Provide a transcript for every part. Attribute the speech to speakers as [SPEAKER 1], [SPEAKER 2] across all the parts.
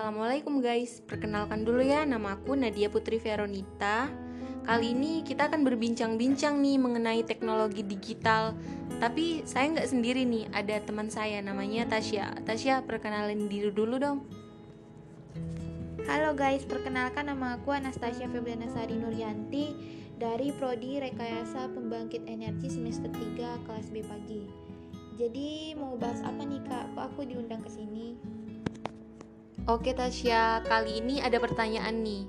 [SPEAKER 1] Assalamualaikum guys, perkenalkan dulu ya nama aku Nadia Putri Veronita. Kali ini kita akan berbincang-bincang nih mengenai teknologi digital. Tapi saya nggak sendiri nih, ada teman saya namanya Tasya. Tasya, perkenalin diri dulu dong.
[SPEAKER 2] Halo guys, perkenalkan nama aku Anastasia Febriana Sari Nuryanti Dari Prodi Rekayasa Pembangkit Energi semester 3 kelas B pagi. Jadi mau bahas apa nih kak? Kok aku diundang ke sini?
[SPEAKER 1] Oke Tasya, kali ini ada pertanyaan nih.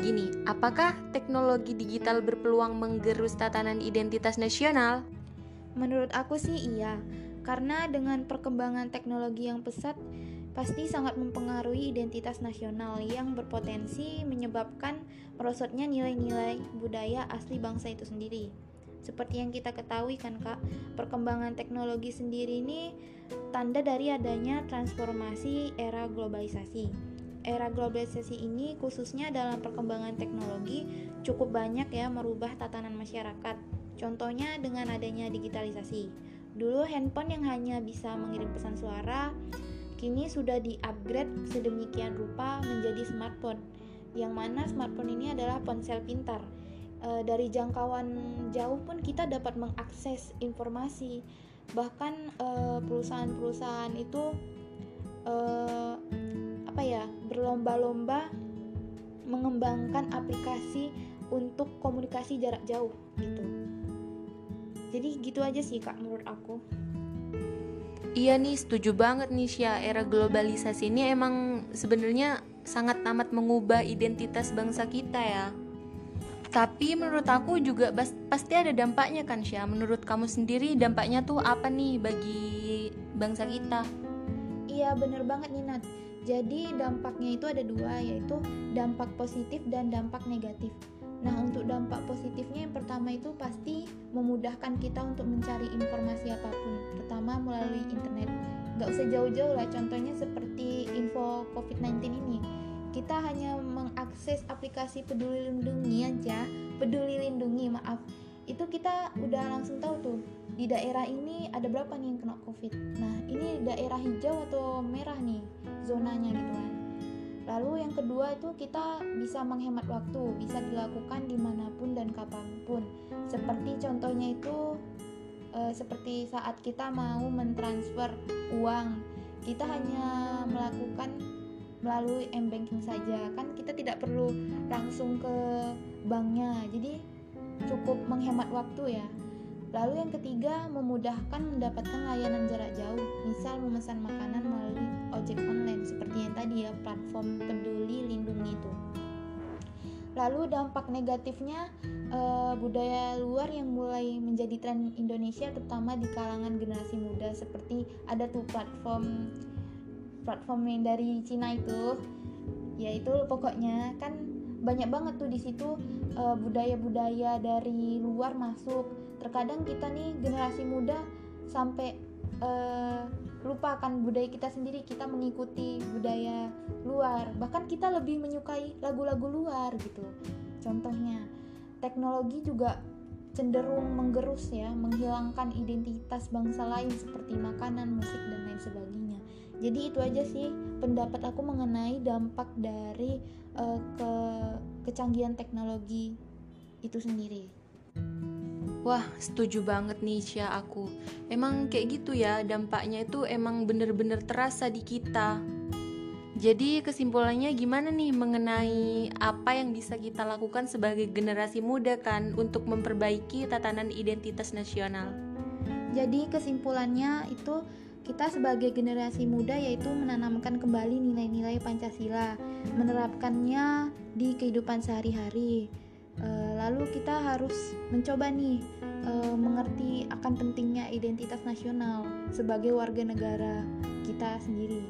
[SPEAKER 1] Gini, apakah teknologi digital berpeluang menggerus tatanan identitas nasional?
[SPEAKER 2] Menurut aku sih iya, karena dengan perkembangan teknologi yang pesat, pasti sangat mempengaruhi identitas nasional yang berpotensi menyebabkan merosotnya nilai-nilai budaya asli bangsa itu sendiri. Seperti yang kita ketahui kan kak, perkembangan teknologi sendiri ini tanda dari adanya transformasi era globalisasi. Era globalisasi ini khususnya dalam perkembangan teknologi cukup banyak ya merubah tatanan masyarakat. Contohnya dengan adanya digitalisasi. Dulu handphone yang hanya bisa mengirim pesan suara, kini sudah di-upgrade sedemikian rupa menjadi smartphone. Yang mana smartphone ini adalah ponsel pintar e, dari jangkauan jauh pun kita dapat mengakses informasi bahkan eh, perusahaan-perusahaan itu e, apa ya berlomba-lomba mengembangkan aplikasi untuk komunikasi jarak jauh gitu jadi gitu aja sih kak menurut aku
[SPEAKER 1] Iya nih, setuju banget nih Syah. Era globalisasi ini emang sebenarnya sangat amat mengubah identitas bangsa kita ya. Tapi menurut aku juga pasti ada dampaknya kan Syah. Menurut kamu sendiri dampaknya tuh apa nih bagi bangsa kita?
[SPEAKER 2] Iya bener banget nih Nat. Jadi dampaknya itu ada dua yaitu dampak positif dan dampak negatif. Nah untuk dampak positifnya yang pertama itu pasti memudahkan kita untuk mencari informasi apa pun, terutama melalui internet. Gak usah jauh-jauh lah, contohnya seperti info COVID-19 ini kita hanya mengakses aplikasi peduli lindungi aja. Peduli lindungi maaf. Itu kita udah langsung tahu tuh di daerah ini ada berapa nih yang kena covid. Nah ini daerah hijau atau merah nih zonanya gitu kan. Lalu yang kedua itu kita bisa menghemat waktu bisa dilakukan di mana pun dan kapan pun. Seperti contohnya itu e, seperti saat kita mau mentransfer uang. Kita hanya melakukan melalui m-banking saja. Kan kita tidak perlu langsung ke banknya. Jadi cukup menghemat waktu ya. Lalu yang ketiga memudahkan mendapatkan layanan jarak jauh. Misal memesan makanan melalui ojek online seperti yang tadi ya platform peduli lindungi itu. Lalu dampak negatifnya eh, budaya luar yang mulai menjadi tren Indonesia terutama di kalangan generasi muda seperti ada tuh platform platform yang dari Cina itu ya itu pokoknya kan banyak banget tuh di situ uh, budaya-budaya dari luar masuk. Terkadang kita nih generasi muda sampai uh, lupakan budaya kita sendiri kita mengikuti budaya luar. Bahkan kita lebih menyukai lagu-lagu luar gitu. Contohnya teknologi juga cenderung menggerus ya menghilangkan identitas bangsa lain seperti makanan musik dan lain sebagainya jadi itu aja sih pendapat aku mengenai dampak dari uh, ke kecanggihan teknologi itu sendiri
[SPEAKER 1] Wah, setuju banget nih Sya aku. Emang kayak gitu ya, dampaknya itu emang bener-bener terasa di kita. Jadi kesimpulannya gimana nih mengenai apa yang bisa kita lakukan sebagai generasi muda kan untuk memperbaiki tatanan identitas nasional?
[SPEAKER 2] Jadi kesimpulannya itu kita sebagai generasi muda yaitu menanamkan kembali nilai-nilai Pancasila, menerapkannya di kehidupan sehari-hari. E, lalu kita harus mencoba nih e, mengerti akan pentingnya identitas nasional sebagai warga negara kita sendiri.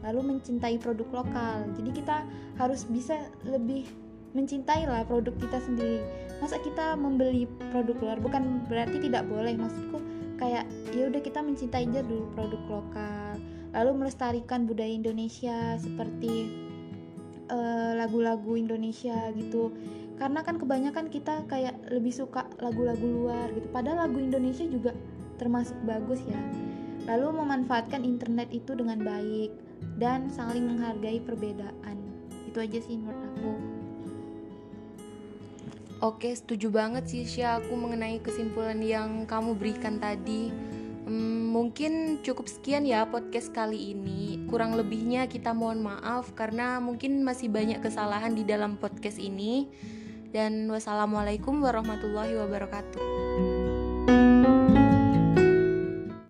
[SPEAKER 2] Lalu mencintai produk lokal. Jadi kita harus bisa lebih mencintai lah produk kita sendiri. Masa kita membeli produk luar bukan berarti tidak boleh maksudku kayak ya udah kita mencintai aja dulu produk lokal. Lalu melestarikan budaya Indonesia seperti eh, lagu-lagu uh, Indonesia gitu. Karena kan kebanyakan kita kayak lebih suka lagu-lagu luar gitu. Padahal lagu Indonesia juga termasuk bagus ya. Lalu memanfaatkan internet itu dengan baik dan saling menghargai perbedaan. Itu aja sih menurut aku
[SPEAKER 1] Oke, setuju banget sih Sya aku mengenai kesimpulan yang kamu berikan tadi. Hmm, mungkin cukup sekian ya podcast kali ini. Kurang lebihnya kita mohon maaf karena mungkin masih banyak kesalahan di dalam podcast ini. Dan wassalamualaikum warahmatullahi wabarakatuh.